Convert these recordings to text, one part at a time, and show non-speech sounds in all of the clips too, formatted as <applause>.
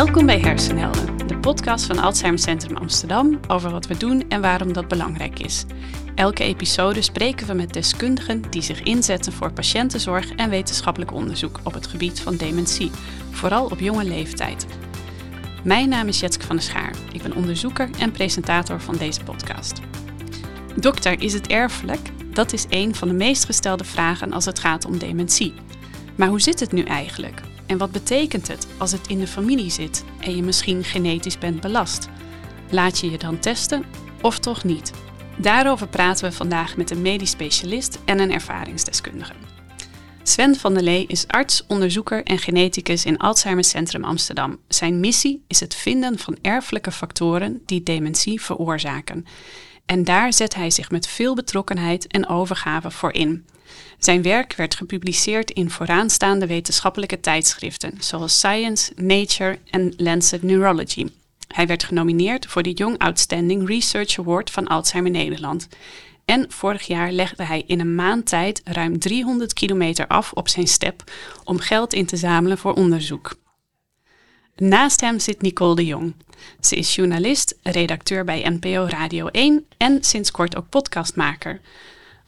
Welkom bij Hersenhelden, de podcast van Alzheimer Centrum Amsterdam over wat we doen en waarom dat belangrijk is. Elke episode spreken we met deskundigen die zich inzetten voor patiëntenzorg en wetenschappelijk onderzoek op het gebied van dementie, vooral op jonge leeftijd. Mijn naam is Jetske van der Schaar. Ik ben onderzoeker en presentator van deze podcast. Dokter, is het erfelijk? Dat is een van de meest gestelde vragen als het gaat om dementie. Maar hoe zit het nu eigenlijk? En wat betekent het als het in de familie zit en je misschien genetisch bent belast? Laat je je dan testen of toch niet? Daarover praten we vandaag met een medisch specialist en een ervaringsdeskundige. Sven van der Lee is arts, onderzoeker en geneticus in Alzheimer Centrum Amsterdam. Zijn missie is het vinden van erfelijke factoren die dementie veroorzaken. En daar zet hij zich met veel betrokkenheid en overgave voor in. Zijn werk werd gepubliceerd in vooraanstaande wetenschappelijke tijdschriften zoals Science, Nature en Lancet Neurology. Hij werd genomineerd voor de Young Outstanding Research Award van Alzheimer Nederland. En vorig jaar legde hij in een maand tijd ruim 300 kilometer af op zijn step om geld in te zamelen voor onderzoek. Naast hem zit Nicole de Jong. Ze is journalist, redacteur bij NPO Radio 1 en sinds kort ook podcastmaker.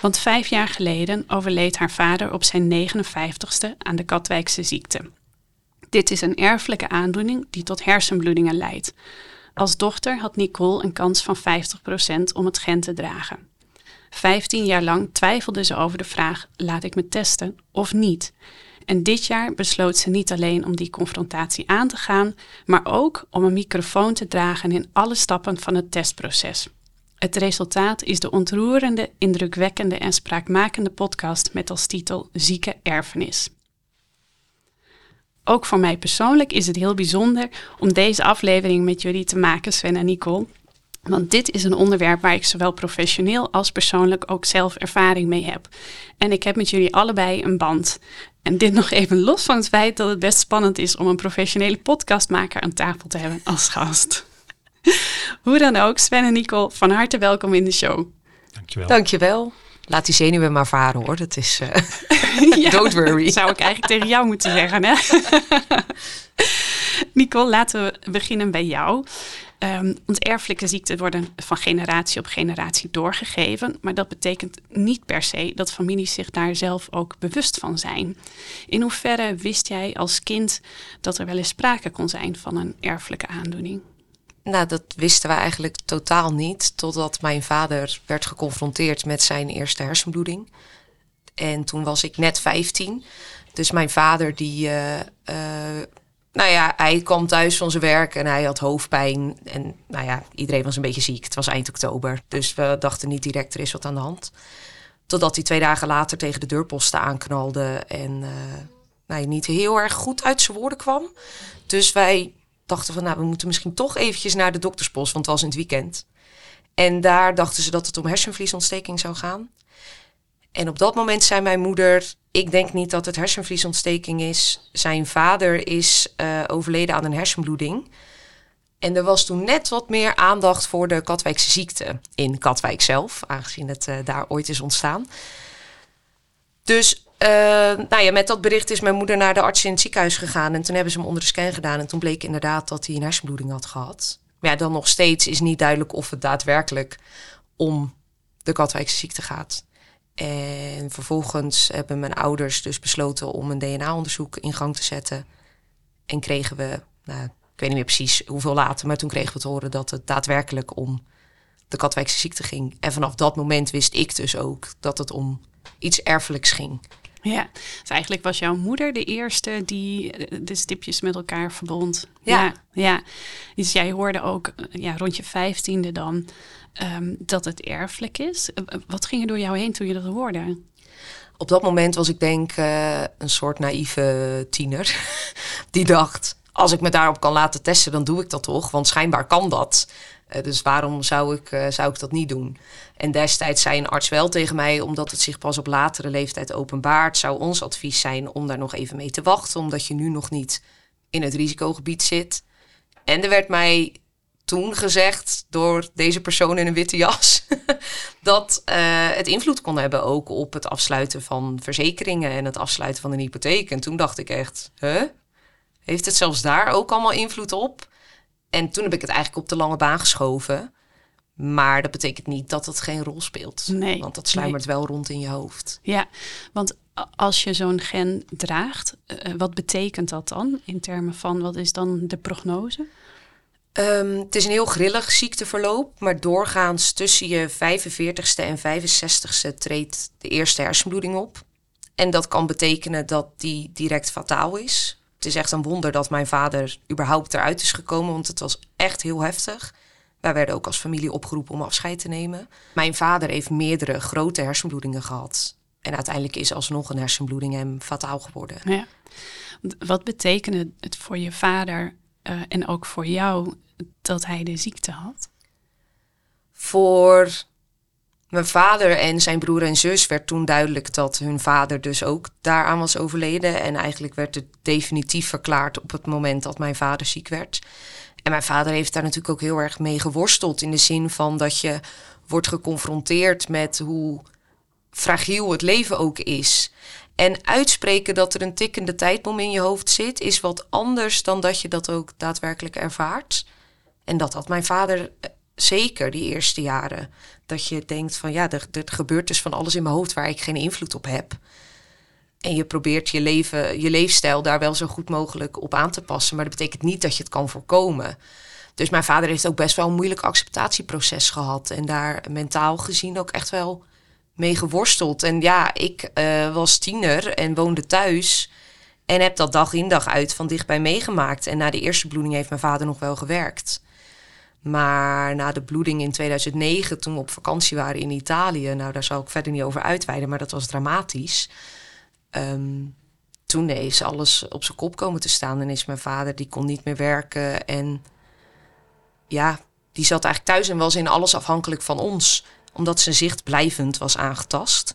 Want vijf jaar geleden overleed haar vader op zijn 59ste aan de Katwijkse ziekte. Dit is een erfelijke aandoening die tot hersenbloedingen leidt. Als dochter had Nicole een kans van 50% om het gen te dragen. Vijftien jaar lang twijfelde ze over de vraag: laat ik me testen of niet? En dit jaar besloot ze niet alleen om die confrontatie aan te gaan, maar ook om een microfoon te dragen in alle stappen van het testproces. Het resultaat is de ontroerende, indrukwekkende en spraakmakende podcast met als titel Zieke erfenis. Ook voor mij persoonlijk is het heel bijzonder om deze aflevering met jullie te maken, Sven en Nicole. Want dit is een onderwerp waar ik zowel professioneel als persoonlijk ook zelf ervaring mee heb. En ik heb met jullie allebei een band. En dit nog even los van het feit dat het best spannend is om een professionele podcastmaker aan tafel te hebben als gast. <laughs> Hoe dan ook, Sven en Nicole, van harte welkom in de show. Dankjewel. Dankjewel. Laat die zenuwen maar varen hoor. Dat is. <laughs> Uh, don't worry. zou ik eigenlijk tegen jou moeten zeggen, hè? <laughs> Nicole, laten we beginnen bij jou. Um, want erfelijke ziekten worden van generatie op generatie doorgegeven. Maar dat betekent niet per se dat families zich daar zelf ook bewust van zijn. In hoeverre wist jij als kind dat er wel eens sprake kon zijn van een erfelijke aandoening? Nou, dat wisten we eigenlijk totaal niet. Totdat mijn vader werd geconfronteerd met zijn eerste hersenbloeding. En toen was ik net 15. Dus mijn vader die. Uh, uh, nou ja, hij kwam thuis van zijn werk en hij had hoofdpijn. En nou ja, iedereen was een beetje ziek. Het was eind oktober. Dus we dachten niet direct, er is wat aan de hand. Totdat hij twee dagen later tegen de deurposten aanknalde. En uh, nou, niet heel erg goed uit zijn woorden kwam. Dus wij dachten van, nou, we moeten misschien toch eventjes naar de dokterspost, want het was in het weekend. En daar dachten ze dat het om hersenvliesontsteking zou gaan. En op dat moment zei mijn moeder: Ik denk niet dat het hersenvliesontsteking is. Zijn vader is uh, overleden aan een hersenbloeding. En er was toen net wat meer aandacht voor de Katwijkse ziekte in Katwijk zelf, aangezien het uh, daar ooit is ontstaan. Dus uh, nou ja, met dat bericht is mijn moeder naar de arts in het ziekenhuis gegaan. En toen hebben ze hem onder de scan gedaan. En toen bleek inderdaad dat hij een hersenbloeding had gehad. Maar ja, dan nog steeds is niet duidelijk of het daadwerkelijk om de Katwijkse ziekte gaat. En vervolgens hebben mijn ouders dus besloten om een DNA-onderzoek in gang te zetten. En kregen we, nou, ik weet niet meer precies hoeveel later, maar toen kregen we te horen dat het daadwerkelijk om de Katwijkse ziekte ging. En vanaf dat moment wist ik dus ook dat het om iets erfelijks ging. Ja, dus eigenlijk was jouw moeder de eerste die eh, de stipjes met elkaar verbond. Ja. ja, ja. Dus jij hoorde ook eh, ja, rond je vijftiende dan um, dat het erfelijk is. Eh, wat ging er door jou heen toen je dat hoorde? Op dat moment was ik denk uh, een soort naïeve tiener. <laughs> die dacht, als ik me daarop kan laten testen, dan doe ik dat toch. Want schijnbaar kan dat. Uh, dus waarom zou ik, uh, zou ik dat niet doen? En destijds zei een arts wel tegen mij, omdat het zich pas op latere leeftijd openbaart, zou ons advies zijn om daar nog even mee te wachten, omdat je nu nog niet in het risicogebied zit. En er werd mij toen gezegd door deze persoon in een witte jas <laughs> dat uh, het invloed kon hebben ook op het afsluiten van verzekeringen en het afsluiten van een hypotheek. En toen dacht ik echt? Heeft het zelfs daar ook allemaal invloed op? En toen heb ik het eigenlijk op de lange baan geschoven. Maar dat betekent niet dat het geen rol speelt. Nee, Want dat sluimert wel rond in je hoofd. Ja, want als je zo'n gen draagt, eh, wat betekent dat dan in termen van wat is dan de prognose? Ehm, het is een heel grillig ziekteverloop, maar doorgaans tussen je 45ste en 65ste treedt de eerste hersenbloeding op. En dat kan betekenen dat die direct fataal is. Het is echt een wonder dat mijn vader überhaupt eruit is gekomen, want het was echt heel heftig. Wij werden ook als familie opgeroepen om afscheid te nemen. Mijn vader heeft meerdere grote hersenbloedingen gehad. En uiteindelijk is alsnog een hersenbloeding hem fataal geworden. Ja. Wat betekende het voor je vader eh, en ook voor jou dat hij de ziekte had? Voor mijn vader en zijn broer en zus werd toen duidelijk dat hun vader dus ook daaraan was overleden. En eigenlijk werd het definitief verklaard op het moment dat mijn vader ziek werd. En mijn vader heeft daar natuurlijk ook heel erg mee geworsteld. In de zin van dat je wordt geconfronteerd met hoe fragiel het leven ook is. En uitspreken dat er een tikkende tijdbom in je hoofd zit, is wat anders dan dat je dat ook daadwerkelijk ervaart. En dat had mijn vader zeker die eerste jaren. Dat je denkt van ja, er, gebeurt dus van alles in mijn hoofd waar ik geen invloed op heb. En je probeert je, leven, je leefstijl daar wel zo goed mogelijk op aan te passen. Maar dat betekent niet dat je het kan voorkomen. Dus mijn vader heeft ook best wel een moeilijk acceptatieproces gehad. En daar mentaal gezien ook echt wel mee geworsteld. En ja, ik eh, was tiener en woonde thuis. En heb dat dag in dag uit van dichtbij meegemaakt. En na de eerste bloeding heeft mijn vader nog wel gewerkt. Maar na de bloeding in 2009, toen we op vakantie waren in Italië, nou daar zal ik verder niet over uitweiden, maar dat was dramatisch. Ehm, toen is alles op zijn kop komen te staan en is mijn vader, die kon niet meer werken. En ja, die zat eigenlijk thuis en was in alles afhankelijk van ons, omdat zijn zicht blijvend was aangetast.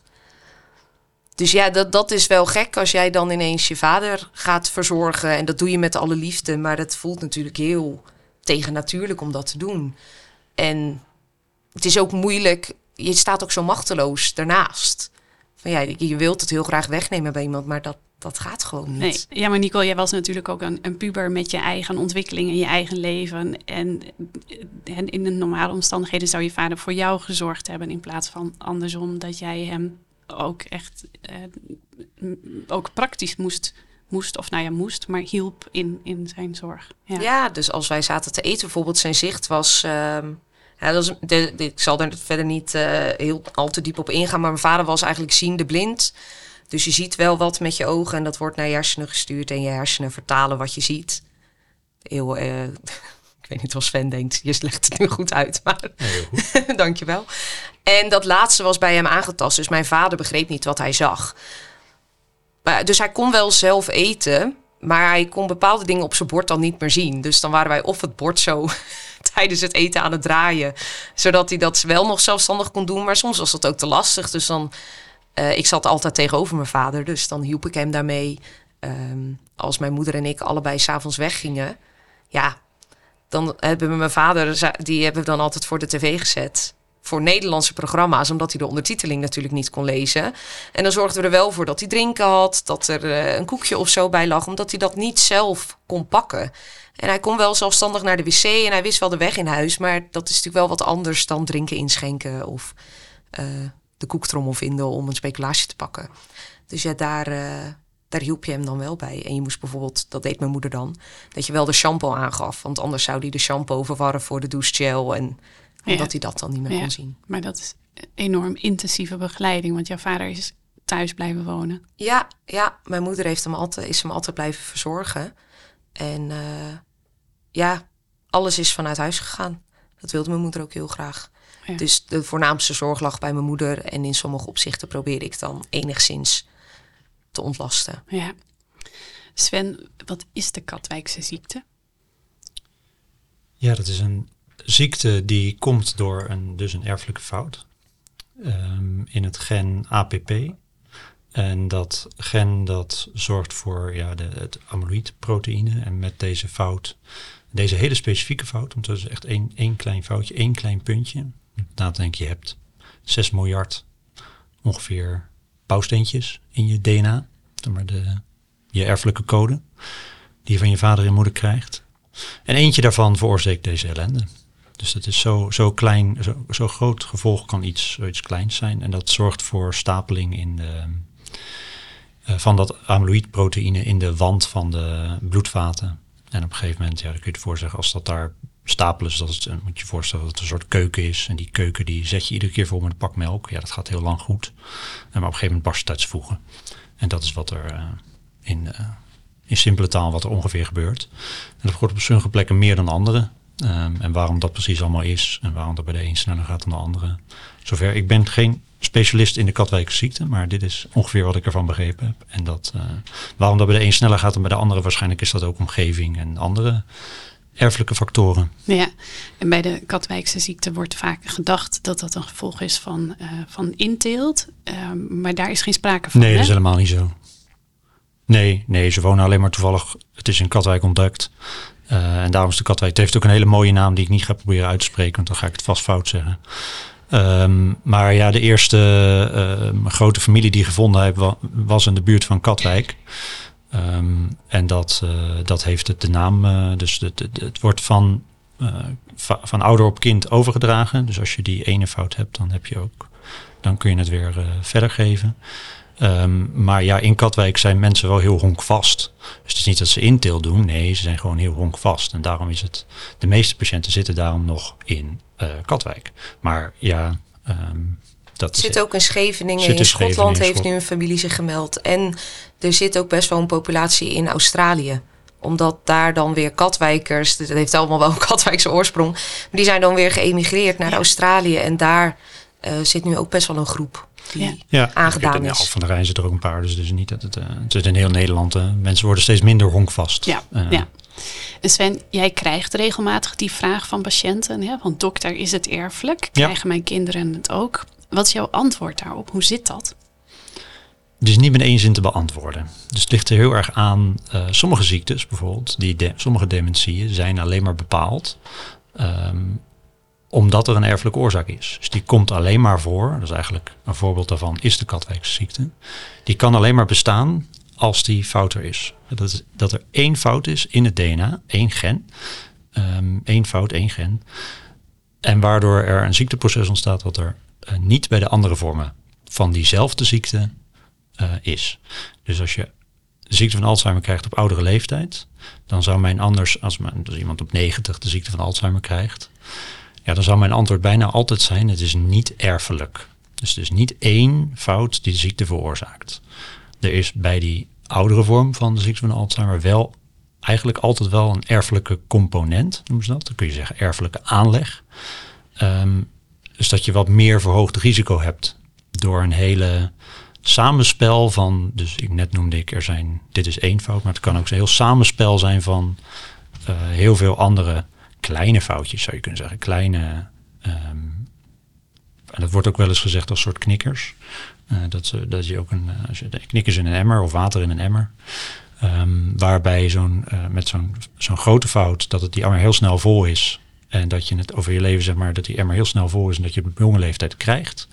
Dus ja, dat, dat is wel gek als jij dan ineens je vader gaat verzorgen. En dat doe je met alle liefde, maar dat voelt natuurlijk heel tegennatuurlijk om dat te doen. En het is ook moeilijk, je staat ook zo machteloos daarnaast. Van ja, je wilt het heel graag wegnemen bij iemand, maar dat, dat gaat gewoon niet. Nee, ja, maar Nicole, jij was natuurlijk ook een, een puber met je eigen ontwikkeling en je eigen leven. En, en in de normale omstandigheden zou je vader voor jou gezorgd hebben in plaats van andersom dat jij hem ook echt eh, ook praktisch moest, moest, of nou ja, moest, maar hielp in, in zijn zorg. Ja. Ja. dus als wij zaten te eten, bijvoorbeeld zijn zicht was. ehm, ja, dat is de, de- ik zal daar verder niet eh, heel al te diep op ingaan, maar mijn vader was eigenlijk ziende blind. Dus je ziet wel wat met je ogen en dat wordt naar je hersenen gestuurd en je hersenen vertalen wat je ziet. Heel, eh, <laughs> ik weet niet wat Sven denkt, je legt het nu goed uit, maar Heel goed. <laughs> dankjewel. En dat laatste was bij hem aangetast, dus mijn vader begreep niet wat hij zag. Dus hij kon wel zelf eten, maar hij kon bepaalde dingen op zijn bord dan niet meer zien. Dus dan waren wij of het bord zo <laughs> tijdens het eten aan het draaien, zodat hij dat wel nog zelfstandig kon doen. Maar soms was dat ook te lastig. Dus dan, eh, ik zat altijd tegenover mijn vader, dus dan hielp ik hem daarmee. Ehm, als mijn moeder en ik allebei s'avonds weggingen, ja, dan hebben we mijn vader, die hebben we dan altijd voor de tv gezet. Voor Nederlandse programma's, omdat hij de ondertiteling natuurlijk niet kon lezen. En dan zorgden we er wel voor dat hij drinken had, dat er eh, een koekje of zo bij lag, omdat hij dat niet zelf kon pakken. En hij kon wel zelfstandig naar de wc en hij wist wel de weg in huis, maar dat is natuurlijk wel wat anders dan drinken inschenken of eh, de koektrommel vinden om een speculatie te pakken. Dus ja, daar, eh, daar hielp je hem dan wel bij. En je moest bijvoorbeeld, dat deed mijn moeder dan, dat je wel de shampoo aangaf. Want anders zou hij de shampoo verwarren voor de douchegel. En omdat Ja. hij dat dan niet meer Ja. kon zien. Maar dat is enorm intensieve begeleiding, want jouw vader is thuis blijven wonen. Ja, ja, mijn moeder heeft hem altijd, is hem altijd blijven verzorgen. En eh, ja, alles is vanuit huis gegaan. Dat wilde mijn moeder ook heel graag. Ja. Dus de voornaamste zorg lag bij mijn moeder. En in sommige opzichten probeerde ik dan enigszins te ontlasten. Ja. Sven, wat is de Katwijkse ziekte? Ja, dat is een ziekte die komt door een, dus een erfelijke fout ehm, in het gen APP. En dat gen dat zorgt voor ja, de, het amyloïdproteïne. En met deze fout, deze hele specifieke fout, want dat is echt één, één klein foutje, één klein puntje. Denk je, hebt 6 miljard ongeveer bouwsteentjes in je DNA, maar de, je erfelijke code. die je van je vader en moeder krijgt. En eentje daarvan veroorzaakt deze ellende. Dus dat is zo, zo klein, zo, zo groot gevolg kan iets, zoiets kleins zijn. En dat zorgt voor stapeling in eh, van dat amyloïdproteïne in de wand van de bloedvaten. En op een gegeven moment, ja, kun je het voorzeggen, als dat daar stapelen is, dat dan moet je je voorstellen dat het een soort keuken is. En die keuken die zet je iedere keer vol met een pak melk. Ja, dat gaat heel lang goed. En maar op een gegeven moment barst het voegen. En dat is wat er uh, in, uh, in simpele taal wat er ongeveer gebeurt. En dat wordt op sommige plekken meer dan andere. Um, en waarom dat precies allemaal is en waarom dat bij de een sneller gaat dan de andere. Zover. Ik ben geen specialist in de Katwijkse maar dit is ongeveer wat ik ervan begrepen heb. En dat, uh, waarom dat bij de een sneller gaat dan bij de andere, waarschijnlijk is dat ook omgeving en andere erfelijke factoren. Ja, en bij de Katwijkse ziekte wordt vaak gedacht dat dat een gevolg is van, uh, van inteelt. Uh, maar daar is geen sprake van. Nee, hè? dat is helemaal niet zo. Nee, nee, ze wonen alleen maar toevallig. Het is in Katwijk ontdekt. Uh, en daarom is de Katwijk. Het heeft ook een hele mooie naam die ik niet ga proberen uit te spreken, want dan ga ik het vast fout zeggen. Um, maar ja, de eerste uh, grote familie die gevonden heb, was in de buurt van Katwijk. Um, en dat, uh, dat heeft het de naam, uh, dus het, het, wordt van, van ouder op kind overgedragen. Dus als je die ene fout hebt, dan heb je ook, dan kun je het weer verder geven. Um, maar ja, in Katwijk zijn mensen wel heel honkvast. Dus het is niet dat ze inteel doen, nee, ze zijn gewoon heel honkvast. En daarom is het, de meeste patiënten zitten daarom nog in Katwijk. Maar ja, um, dat zit ook in Scheveningen. In Schotland Scheveningen, heeft nu een familie zich gemeld. En er zit ook best wel een populatie in Australië omdat daar dan weer Katwijkers, dat heeft allemaal wel een Katwijkse oorsprong, maar die zijn dan weer geëmigreerd naar ja. Australië. En daar uh, zit nu ook best wel een groep die ja. ja, aangedaan ja, is. Van de Rijn zit er ook een paar, dus is niet dat het, uh, het zit in heel Nederland. Uh, mensen worden steeds minder honkvast. Ja, ja. En Sven, jij krijgt regelmatig die vraag van patiënten, hè? want dokter, is het erfelijk? Krijgen mijn kinderen het ook? Wat is jouw antwoord daarop? Hoe zit dat? Het is niet met één zin te beantwoorden. Dus het ligt er heel erg aan. Uh, sommige ziektes bijvoorbeeld, die de, sommige dementieën zijn alleen maar bepaald um, omdat er een erfelijke oorzaak is. Dus die komt alleen maar voor. Dat is eigenlijk een voorbeeld daarvan is de Katwijkse ziekte. Die kan alleen maar bestaan als die fout er is. Dat, is, dat er één fout is in het DNA, één gen. Um, één fout, één gen. En waardoor er een ziekteproces ontstaat wat er uh, niet bij de andere vormen van diezelfde ziekte uh, is. Dus als je de ziekte van Alzheimer krijgt op oudere leeftijd, dan zou mijn anders, als, men, als iemand op 90 de ziekte van Alzheimer krijgt, ja, dan zou mijn antwoord bijna altijd zijn: het is niet erfelijk. Dus er is niet één fout die de ziekte veroorzaakt. Er is bij die oudere vorm van de ziekte van Alzheimer wel eigenlijk altijd wel een erfelijke component, noemen ze dat. Dan kun je zeggen erfelijke aanleg. Um, dus dat je wat meer verhoogd risico hebt door een hele samenspel van, dus ik net noemde ik, er zijn, dit is één fout, maar het kan ook een heel samenspel zijn van uh, heel veel andere kleine foutjes, zou je kunnen zeggen. Kleine, um, en dat wordt ook wel eens gezegd als soort knikkers. Uh, dat, dat je ook een, uh, als je knikkers in een emmer of water in een emmer. Um, waarbij zo'n, uh, met zo'n, zo'n grote fout, dat het die emmer heel snel vol is. En dat je het over je leven, zeg maar, dat die emmer heel snel vol is en dat je het op jonge leeftijd krijgt.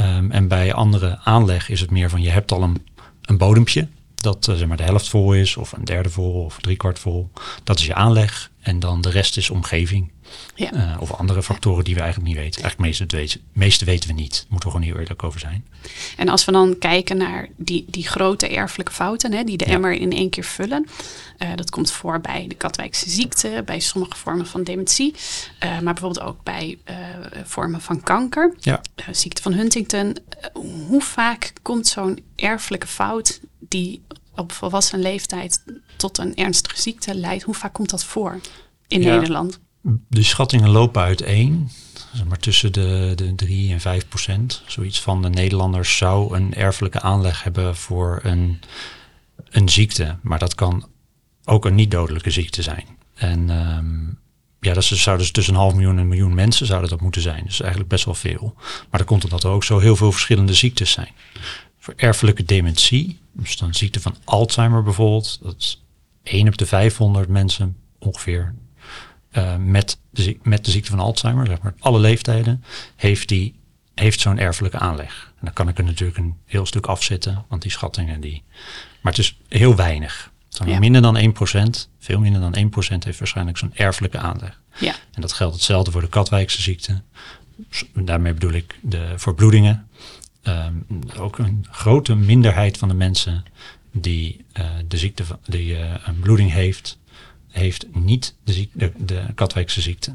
Um, en bij andere aanleg is het meer van je hebt al een, een bodempje. Dat zeg maar de helft vol is, of een derde vol, of driekwart vol. Dat is je aanleg. En dan de rest is omgeving. Ja. Uh, of andere factoren die we eigenlijk niet weten. Eigenlijk meeste weten, meeste weten we niet. Daar moeten we gewoon heel eerlijk over zijn. En als we dan kijken naar die, die grote erfelijke fouten, hè, die de ja. emmer in één keer vullen. Uh, dat komt voor bij de Katwijkse ziekte, bij sommige vormen van dementie. Uh, maar bijvoorbeeld ook bij vormen van kanker. Ja. ziekte van Huntington. hoe vaak komt zo'n erfelijke fout die op volwassen leeftijd tot een ernstige ziekte leidt, hoe vaak komt dat voor in ja, Nederland? De schattingen lopen uiteen. Maar tussen de, de 3 en 5 procent. Zoiets van de Nederlanders zou een erfelijke aanleg hebben voor een, een ziekte. Maar dat kan ook een niet-dodelijke ziekte zijn. En um, ja, dat zou dus tussen een half miljoen en een miljoen mensen zouden dat moeten zijn. Dus eigenlijk best wel veel. Maar dat komt omdat er ook zo heel veel verschillende ziektes zijn. Voor erfelijke dementie, dus dan ziekte van Alzheimer bijvoorbeeld, dat is 1 op de 500 mensen ongeveer uh, met, de, met de ziekte van Alzheimer, zeg maar alle leeftijden, heeft, die, heeft zo'n erfelijke aanleg. En dan kan ik er natuurlijk een heel stuk afzetten, want die schattingen die. Maar het is heel weinig. Dan Ja. Minder dan 1%, veel minder dan 1% heeft waarschijnlijk zo'n erfelijke aanleg. Ja. En dat geldt hetzelfde voor de Katwijkse ziekte. Daarmee bedoel ik de verbloedingen. Ehm, ook een grote minderheid van de mensen die, eh, de ziekte van, die eh, een bloeding heeft, heeft niet de, ziek, de, de Katwijkse ziekte.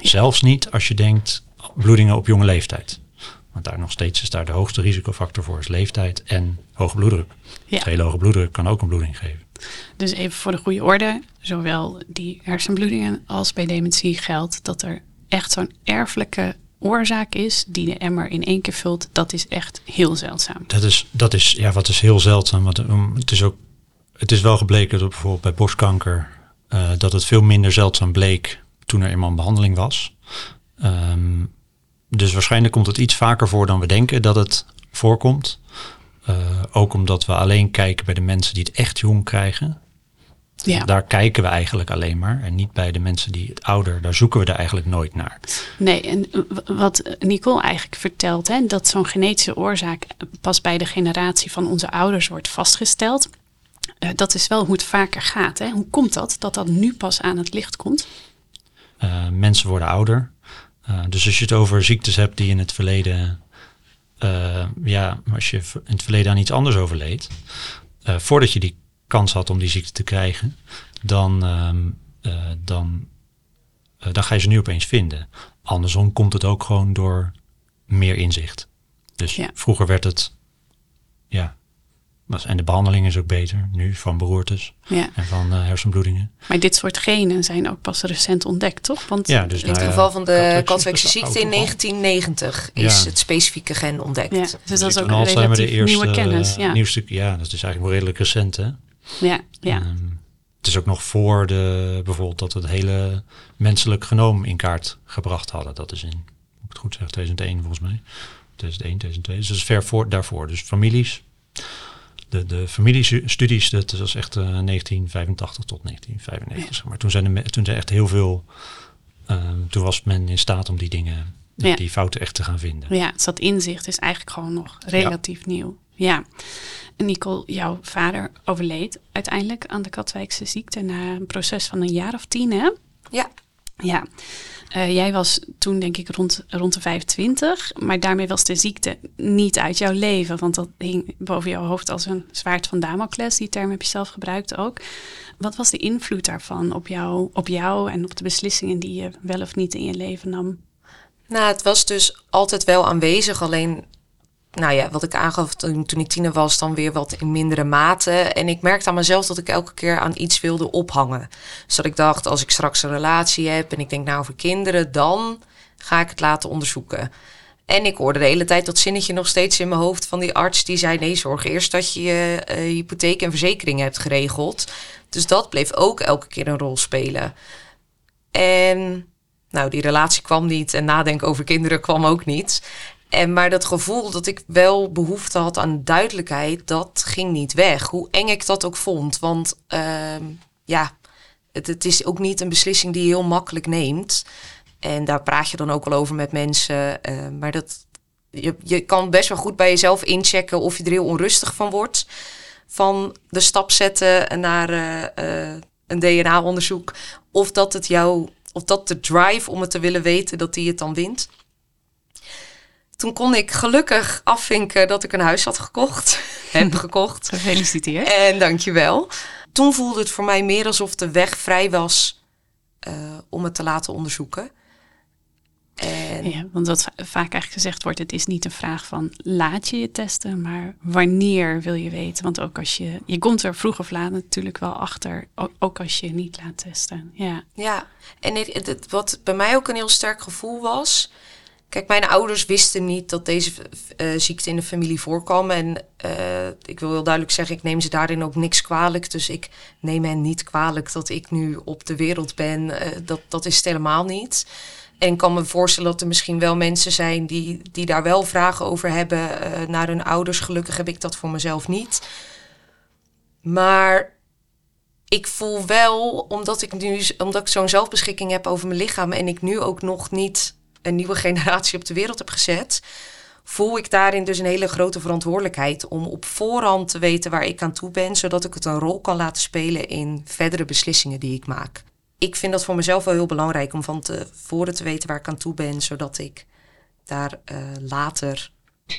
Zelfs niet als je denkt bloedingen op jonge leeftijd. Want daar nog steeds is daar de hoogste risicofactor voor is leeftijd en hoge bloeddruk. Ja. Hele hoge bloeddruk kan ook een bloeding geven. Dus even voor de goede orde, zowel die hersenbloedingen als bij dementie geldt dat er echt zo'n erfelijke oorzaak is die de emmer in één keer vult. Dat is echt heel zeldzaam. Dat is, dat is, ja, wat is heel zeldzaam. Want het is ook, het is wel gebleken dat bijvoorbeeld bij borstkanker eh, dat het veel minder zeldzaam bleek toen er eenmaal een behandeling was. Ehm, dus waarschijnlijk komt het iets vaker voor dan we denken dat het voorkomt. Eh, ook omdat we alleen kijken bij de mensen die het echt jong krijgen. Ja, Daar kijken we eigenlijk alleen maar. En niet bij de mensen die het ouder, daar zoeken we er eigenlijk nooit naar. nee, en wat Nicole eigenlijk vertelt, hè, dat zo'n genetische oorzaak pas bij de generatie van onze ouders wordt vastgesteld. eh, dat is wel hoe het vaker gaat. Hè? Hoe komt dat, dat dat nu pas aan het licht komt? Eh, mensen worden ouder. Eh, dus als je het over ziektes hebt die in het verleden, ja, als je in het verleden aan iets anders overleed, voordat je die kans had om die ziekte te krijgen, dan, ehm, eh, dan, eh, dan ga je ze nu opeens vinden. Andersom komt het ook gewoon door meer inzicht. Dus Ja. vroeger werd het, ja, was, en de behandeling is ook beter nu van beroertes Ja, en van eh, hersenbloedingen. maar dit soort genen zijn ook pas recent ontdekt, toch? Want Ja, dus In het nou ja, geval van de Katwijkse in oud, 1990 is Ja. het specifieke gen ontdekt. Ja, dus dat is ook Alzheimer, relatief nieuwe kennis. Ja, Nieuwste, ja, dat is eigenlijk wel redelijk recent. Hè? Ja, ja. Ehm, het is ook nog voor de, bijvoorbeeld dat we het hele menselijk genoom in kaart gebracht hadden. Dat is in, moet ik het goed zeggen, 2001 volgens mij. 2001, 2002. Dus dat is ver voor, daarvoor. Dus families, de, de familiestudies, dat was echt eh, 1985 tot 1995. Zeg maar. Toen zijn er toen zijn echt heel veel, ehm, toen was men in staat om die dingen, Ja. die fouten echt te gaan vinden. Ja, dus dat inzicht is eigenlijk gewoon nog relatief nieuw. Ja. Nicole, jouw vader overleed uiteindelijk aan de Katwijkse ziekte na een proces van een jaar of tien, hè? Ja, Ja. Eh, jij was toen denk ik rond, rond de 25, maar daarmee was de ziekte niet uit jouw leven, want dat hing boven jouw hoofd als een zwaard van Damocles. Die term heb je zelf gebruikt ook. Wat was de invloed daarvan op jou, op jou en op de beslissingen die je wel of niet in je leven nam? Nou, het was dus altijd wel aanwezig. Alleen, nou ja, wat ik aangaf toen, ik tiener was, dan weer wat in mindere mate. En ik merkte aan mezelf dat ik elke keer aan iets wilde ophangen. Dus dat ik dacht, als ik straks een relatie heb en ik denk nou over kinderen, dan ga ik het laten onderzoeken. En ik hoorde de hele tijd dat zinnetje nog steeds in mijn hoofd van die arts die zei: nee, zorg eerst dat je je eh, hypotheek en verzekering hebt geregeld. Dus dat bleef ook elke keer een rol spelen. En nou, die relatie kwam niet en nadenken over kinderen kwam ook niet. En maar dat gevoel dat ik wel behoefte had aan duidelijkheid, dat ging niet weg. Hoe eng ik dat ook vond. Want ehm, ja, het, is ook niet een beslissing die je heel makkelijk neemt. En daar praat je dan ook wel over met mensen. eh, maar dat, je, je kan best wel goed bij jezelf inchecken of je er heel onrustig van wordt. Van de stap zetten naar eh, eh, een DNA-onderzoek. Of dat het jou, of dat de drive om het te willen weten, dat die het dan wint. Toen kon ik gelukkig afvinken dat ik een huis had gekocht. <laughs> heb <laughs> gekocht. Gefeliciteerd. En dankjewel. Toen voelde het voor mij meer alsof de weg vrij was eh, om het te laten onderzoeken. En Ja, want wat va- vaak eigenlijk gezegd wordt, het is niet een vraag van laat je je testen, maar wanneer wil je weten? Want ook als je, je komt er vroeg of laat natuurlijk wel achter, ook, als je je niet laat testen. Ja, Ja, en het, het- het- wat bij mij ook een heel sterk gevoel was. Kijk, mijn ouders wisten niet dat deze eh, ziekte in de familie voorkwam. En eh, ik wil heel duidelijk zeggen, ik neem ze daarin ook niks kwalijk. Dus ik neem hen niet kwalijk dat ik nu op de wereld ben. Eh, dat, dat is het helemaal niet. En ik kan me voorstellen dat er misschien wel mensen zijn die, die daar wel vragen over hebben naar hun ouders. Gelukkig heb ik dat voor mezelf niet. Maar ik voel wel, omdat ik nu omdat ik zo'n zelfbeschikking heb over mijn lichaam en ik nu ook nog niet een nieuwe generatie op de wereld heb gezet, voel ik daarin dus een hele grote verantwoordelijkheid om op voorhand te weten waar ik aan toe ben, zodat ik het een rol kan laten spelen in verdere beslissingen die ik maak. Ik vind dat voor mezelf wel heel belangrijk om van tevoren te weten waar ik aan toe ben, zodat ik daar uh, later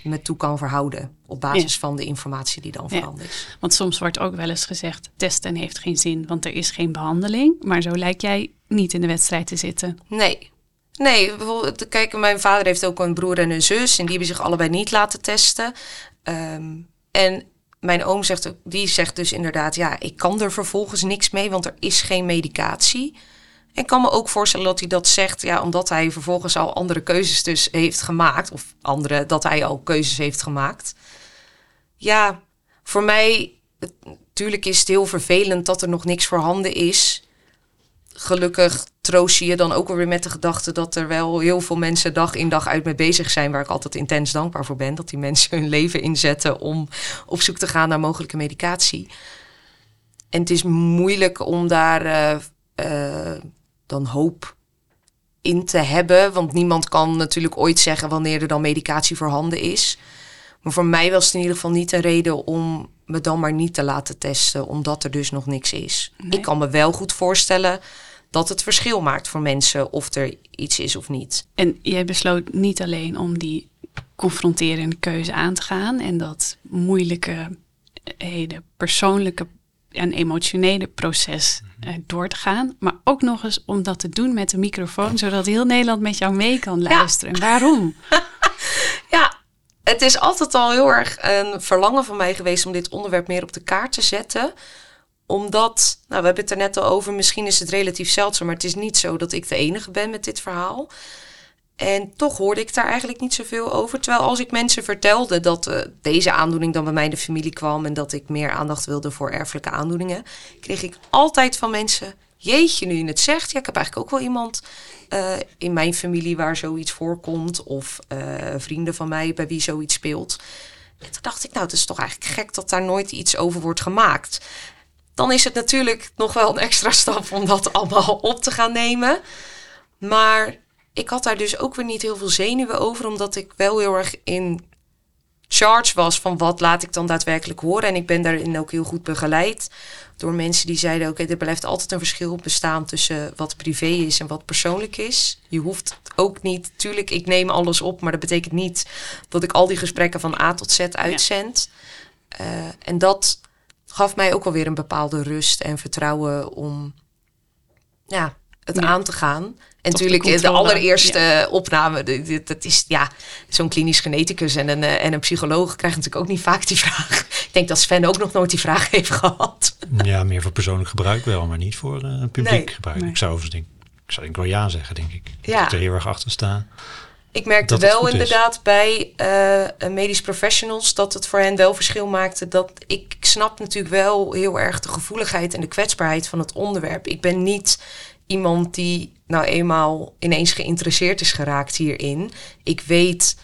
me toe kan verhouden op basis van de informatie die dan verandert. Ja. Want soms wordt ook wel eens gezegd, testen heeft geen zin, want er is geen behandeling. Maar zo lijkt jij niet in de wedstrijd te zitten. Nee, Nee, bijvoorbeeld, kijk, mijn vader heeft ook een broer en een zus. En die hebben zich allebei niet laten testen. Ehm, en mijn oom zegt, die zegt dus inderdaad, ja, ik kan er vervolgens niks mee, want er is geen medicatie. En kan me ook voorstellen dat hij dat zegt, ja, omdat hij vervolgens al andere keuzes dus heeft gemaakt. Of andere, dat hij al keuzes heeft gemaakt. Ja, voor mij, natuurlijk is het heel vervelend dat er nog niks voorhanden is gelukkig troost je je dan ook weer met de gedachte dat er wel heel veel mensen dag in dag uit mee bezig zijn, waar ik altijd intens dankbaar voor ben. Dat die mensen hun leven inzetten om op zoek te gaan naar mogelijke medicatie. En het is moeilijk om daar uh, uh, dan hoop in te hebben, want niemand kan natuurlijk ooit zeggen wanneer er dan medicatie voorhanden is. Maar voor mij was het in ieder geval niet een reden om me dan maar niet te laten testen, omdat er dus nog niks is. Ik kan me wel goed voorstellen dat het verschil maakt voor mensen of er iets is of niet. En jij besloot niet alleen om die confronterende keuze aan te gaan en dat moeilijke, hele persoonlijke en emotionele proces uh, door te gaan, maar ook nog eens om dat te doen met de microfoon, zodat heel Nederland met jou mee kan luisteren. Waarom? <laughs> ja, het is altijd al heel erg een verlangen van mij geweest om dit onderwerp meer op de kaart te zetten omdat, nou, we hebben het er net al over, misschien is het relatief zeldzaam, maar het is niet zo dat ik de enige ben met dit verhaal. En toch hoorde ik daar eigenlijk niet zoveel over. Terwijl als ik mensen vertelde dat uh, deze aandoening dan bij mij in de familie kwam en dat ik meer aandacht wilde voor erfelijke aandoeningen, kreeg ik altijd van mensen: Jeetje, nu je het zegt, ja, ik heb eigenlijk ook wel iemand uh, in mijn familie waar zoiets voorkomt, of uh, vrienden van mij bij wie zoiets speelt. En toen dacht ik, nou, het is toch eigenlijk gek dat daar nooit iets over wordt gemaakt dan is het natuurlijk nog wel een extra stap om dat allemaal op te gaan nemen. Maar ik had daar dus ook weer niet heel veel zenuwen over, omdat ik wel heel erg in charge was van wat laat ik dan daadwerkelijk horen. En ik ben daarin ook heel goed begeleid door mensen die zeiden: Oké, er blijft altijd een verschil bestaan tussen wat privé is en wat persoonlijk is. Je hoeft ook niet, tuurlijk, ik neem alles op, maar dat betekent niet dat ik al die gesprekken van A tot Z uitzend. Uh, en dat gaf mij ook alweer een bepaalde rust en vertrouwen om ja, het aan te gaan. En natuurlijk de, de, allereerste opname, dat is ja, zo'n klinisch geneticus en een, eh, en een psycholoog krijgen natuurlijk ook niet vaak die vraag. <laughs> Ik denk dat Sven ook nog nooit die vraag <laughs> heeft gehad. Ja, meer voor persoonlijk gebruik wel, maar niet voor uh, publiek gebruik. Ik zou overigens ik zou ik wel ja zeggen, denk ik. Ja. Ik er heel erg achter sta. Ik merkte wel inderdaad bij uh, medisch professionals dat het voor hen wel verschil maakte. Dat ik snap natuurlijk wel heel erg de gevoeligheid en de kwetsbaarheid van het onderwerp. Ik ben niet iemand die nou eenmaal ineens geïnteresseerd is geraakt hierin. Ik weet,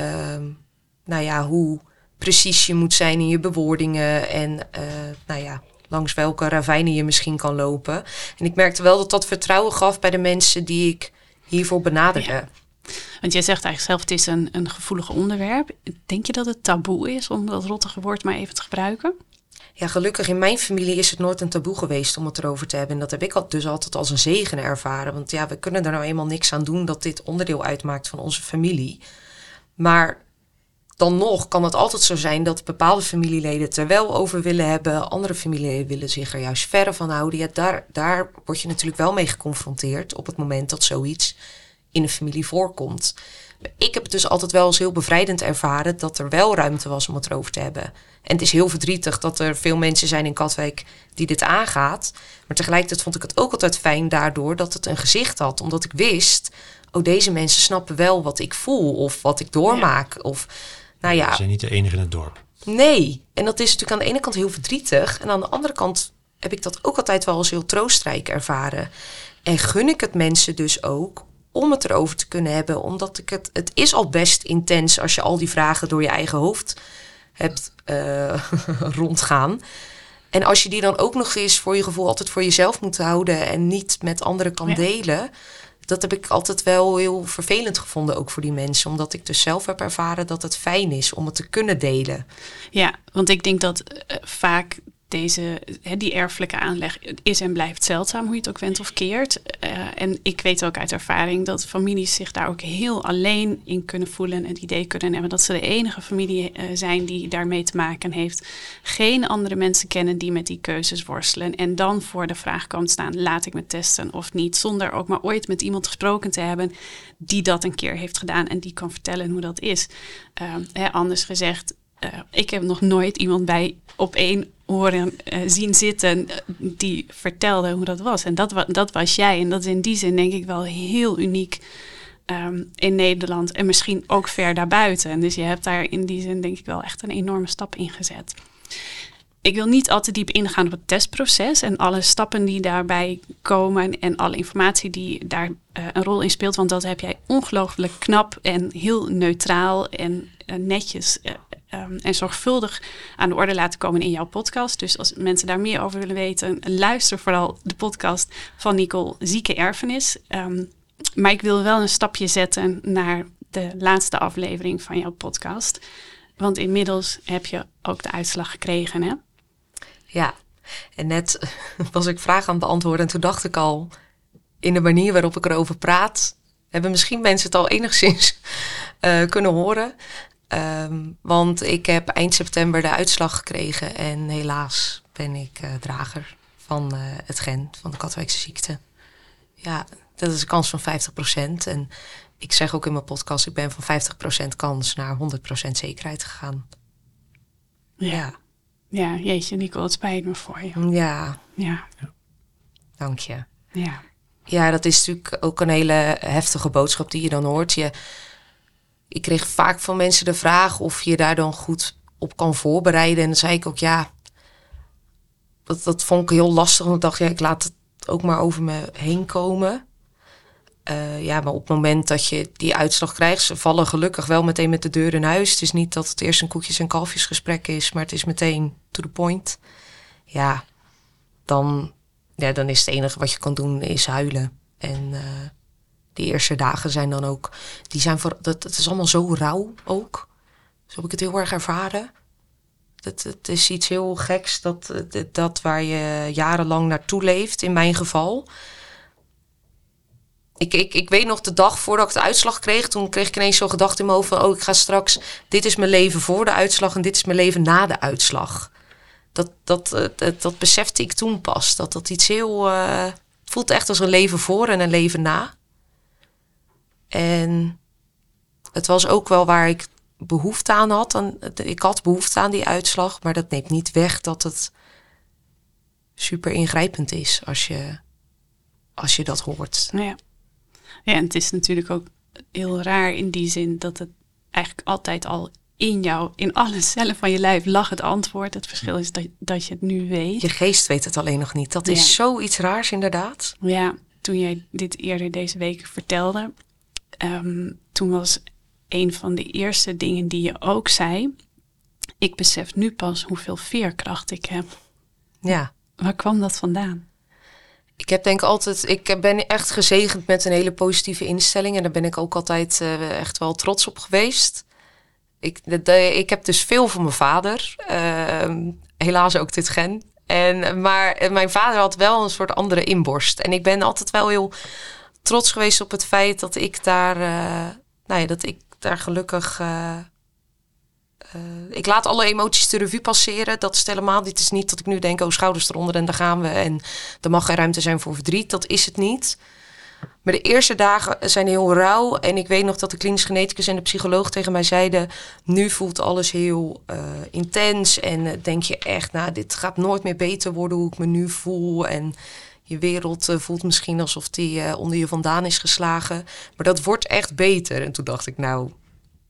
uh, nou ja, hoe precies je moet zijn in je bewoordingen en uh, nou ja, langs welke ravijnen je misschien kan lopen. En ik merkte wel dat dat vertrouwen gaf bij de mensen die ik hiervoor benaderde. Want jij zegt eigenlijk zelf, het is een, een gevoelig onderwerp. Denk je dat het taboe is om dat rottige woord maar even te gebruiken? Ja, gelukkig in mijn familie is het nooit een taboe geweest om het erover te hebben. En dat heb ik dus altijd als een zegen ervaren. Want ja, we kunnen er nou eenmaal niks aan doen dat dit onderdeel uitmaakt van onze familie. Maar dan nog kan het altijd zo zijn dat bepaalde familieleden het er wel over willen hebben. Andere familieleden willen zich er juist verre van houden. Ja, daar, daar word je natuurlijk wel mee geconfronteerd op het moment dat zoiets in een familie voorkomt. Ik heb het dus altijd wel als heel bevrijdend ervaren dat er wel ruimte was om het erover te hebben. En het is heel verdrietig dat er veel mensen zijn in Katwijk die dit aangaat. Maar tegelijkertijd vond ik het ook altijd fijn daardoor dat het een gezicht had. Omdat ik wist, oh deze mensen snappen wel wat ik voel of wat ik doormaak. Of, nou ja. Ze zijn niet de enige in het dorp. Nee, en dat is natuurlijk aan de ene kant heel verdrietig. En aan de andere kant heb ik dat ook altijd wel als heel troostrijk ervaren. En gun ik het mensen dus ook om het erover te kunnen hebben. Omdat ik het, het is al best intens als je al die vragen door je eigen hoofd hebt uh, <laughs> rondgaan. En als je die dan ook nog eens voor je gevoel altijd voor jezelf moet houden en niet met anderen kan delen, dat heb ik altijd wel heel vervelend gevonden, ook voor die mensen. Omdat ik dus zelf heb ervaren dat het fijn is om het te kunnen delen. Ja, want ik denk dat uh, vaak deze, die erfelijke aanleg is en blijft zeldzaam, hoe je het ook went of keert. Uh, en ik weet ook uit ervaring dat families zich daar ook heel alleen in kunnen voelen en het idee kunnen hebben dat ze de enige familie uh, zijn die daarmee te maken heeft. Geen andere mensen kennen die met die keuzes worstelen. En dan voor de vraag kan staan: laat ik me testen of niet? Zonder ook maar ooit met iemand gesproken te hebben die dat een keer heeft gedaan en die kan vertellen hoe dat is. Hè, anders gezegd, uh, ik heb nog nooit iemand bij op één horen uh, zien zitten die vertelde hoe dat was. En dat, dat was jij. En dat is in die zin denk ik wel heel uniek um, in Nederland. En misschien ook ver daarbuiten. En dus je hebt daar in die zin denk ik wel echt een enorme stap in gezet. Ik wil niet al te diep ingaan op het testproces en alle stappen die daarbij komen en alle informatie die daar uh, een rol in speelt. Want dat heb jij ongelooflijk knap en heel neutraal en netjes uh, um, en zorgvuldig aan de orde laten komen in jouw podcast. Dus als mensen daar meer over willen weten, luister vooral de podcast van Nicole Zieke Erfenis. Um, maar ik wil wel een stapje zetten naar de laatste aflevering van jouw podcast. Want inmiddels heb je ook de uitslag gekregen, hè? Ja, en net <laughs> was ik vragen aan het beantwoorden en toen dacht ik al... in de manier waarop ik erover praat... hebben misschien mensen het al enigszins uh, <laughs> kunnen horen. Um, want ik heb eind september de uitslag gekregen en helaas ben ik uh, drager van uh, het gen van de Katwijkse ziekte. Ja, dat is een kans van 50%. En ik zeg ook in mijn podcast, ik ben van 50% kans naar 100% zekerheid gegaan. Ja. ja. Ja, jeetje, Nico, het spijt me voor je. Ja. Ja. Dank je. Ja. Ja, dat is natuurlijk ook een hele heftige boodschap die je dan hoort. Je, ik kreeg vaak van mensen de vraag of je daar dan goed op kan voorbereiden. En dan zei ik ook ja. Dat, dat vond ik heel lastig. Want ik dacht, ja, ik laat het ook maar over me heen komen. Uh, ja, maar op het moment dat je die uitslag krijgt, ze vallen gelukkig wel meteen met de deur in huis. Het is niet dat het eerst een koekjes- en kalfjesgesprek is, maar het is meteen to the point. Ja, dan, ja, dan is het enige wat je kan doen is huilen. En uh, die eerste dagen zijn dan ook, die zijn voor, dat, het is allemaal zo rauw ook. Zo heb ik het heel erg ervaren. Het, het is iets heel geks, dat, dat waar je jarenlang naartoe leeft, in mijn geval. Ik, ik, ik weet nog de dag voordat ik de uitslag kreeg, toen kreeg ik ineens zo'n gedachte in mijn hoofd van, oh, ik ga straks, dit is mijn leven voor de uitslag en dit is mijn leven na de uitslag. Dat, dat, dat, dat besefte ik toen pas, dat dat iets heel, het voelt echt als een leven voor en een leven na. En het was ook wel waar ik behoefte aan had. En ik had behoefte aan die uitslag, maar dat neemt niet weg dat het super ingrijpend is als je, als je dat hoort. Ja. ja, en het is natuurlijk ook heel raar in die zin dat het eigenlijk altijd al in jou, in alle cellen van je lijf lag het antwoord. Het verschil is dat, dat je het nu weet. Je geest weet het alleen nog niet. Dat ja. is zoiets raars inderdaad. Ja, toen jij dit eerder deze week vertelde, um, toen was een van de eerste dingen die je ook zei. Ik besef nu pas hoeveel veerkracht ik heb. Ja. Waar kwam dat vandaan? Ik heb denk altijd, ik ben echt gezegend met een hele positieve instelling. En daar ben ik ook altijd uh, echt wel trots op geweest. Ik, de, de, ik heb dus veel van mijn vader. Uh, helaas ook dit gen. En, maar mijn vader had wel een soort andere inborst. En ik ben altijd wel heel trots geweest op het feit dat ik daar, uh, nou ja, dat ik daar gelukkig. Uh, uh, ik laat alle emoties de revue passeren. Dat is helemaal. Dit is niet dat ik nu denk, oh schouders eronder en daar gaan we. En er mag geen ruimte zijn voor verdriet. Dat is het niet. Maar de eerste dagen zijn heel rauw. En ik weet nog dat de klinisch geneticus en de psycholoog tegen mij zeiden... nu voelt alles heel intens. En denk je echt, nou, dit gaat nooit meer beter worden hoe ik me nu voel. En je wereld uh, voelt misschien alsof die uh, onder je vandaan is geslagen. Maar dat wordt echt beter. En toen dacht ik, nou,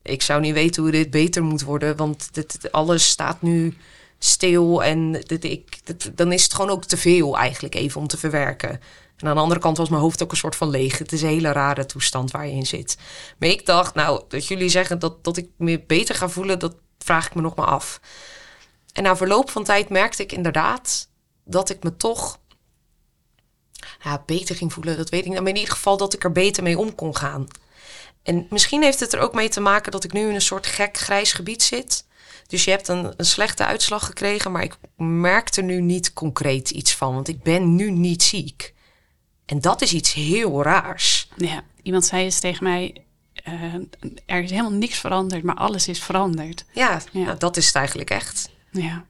ik zou niet weten hoe dit beter moet worden. Want alles staat nu stil. En ik, dan is het gewoon ook te veel eigenlijk even om te verwerken. En aan de andere kant was mijn hoofd ook een soort van leeg. Het is een hele rare toestand waar je in zit. Maar ik dacht, nou, dat jullie zeggen dat, dat ik me beter ga voelen, dat vraag ik me nog maar af. En na verloop van tijd merkte ik inderdaad dat ik me toch nou, beter ging voelen, dat weet ik niet. Maar in ieder geval dat ik er beter mee om kon gaan. En misschien heeft het er ook mee te maken dat ik nu in een soort gek grijs gebied zit. Dus je hebt een, een slechte uitslag gekregen, maar ik merk er nu niet concreet iets van, want ik ben nu niet ziek. En dat is iets heel raars. Ja, iemand zei eens tegen mij, uh, er is helemaal niks veranderd, maar alles is veranderd. Ja, ja. Nou, dat is het eigenlijk echt. Ja.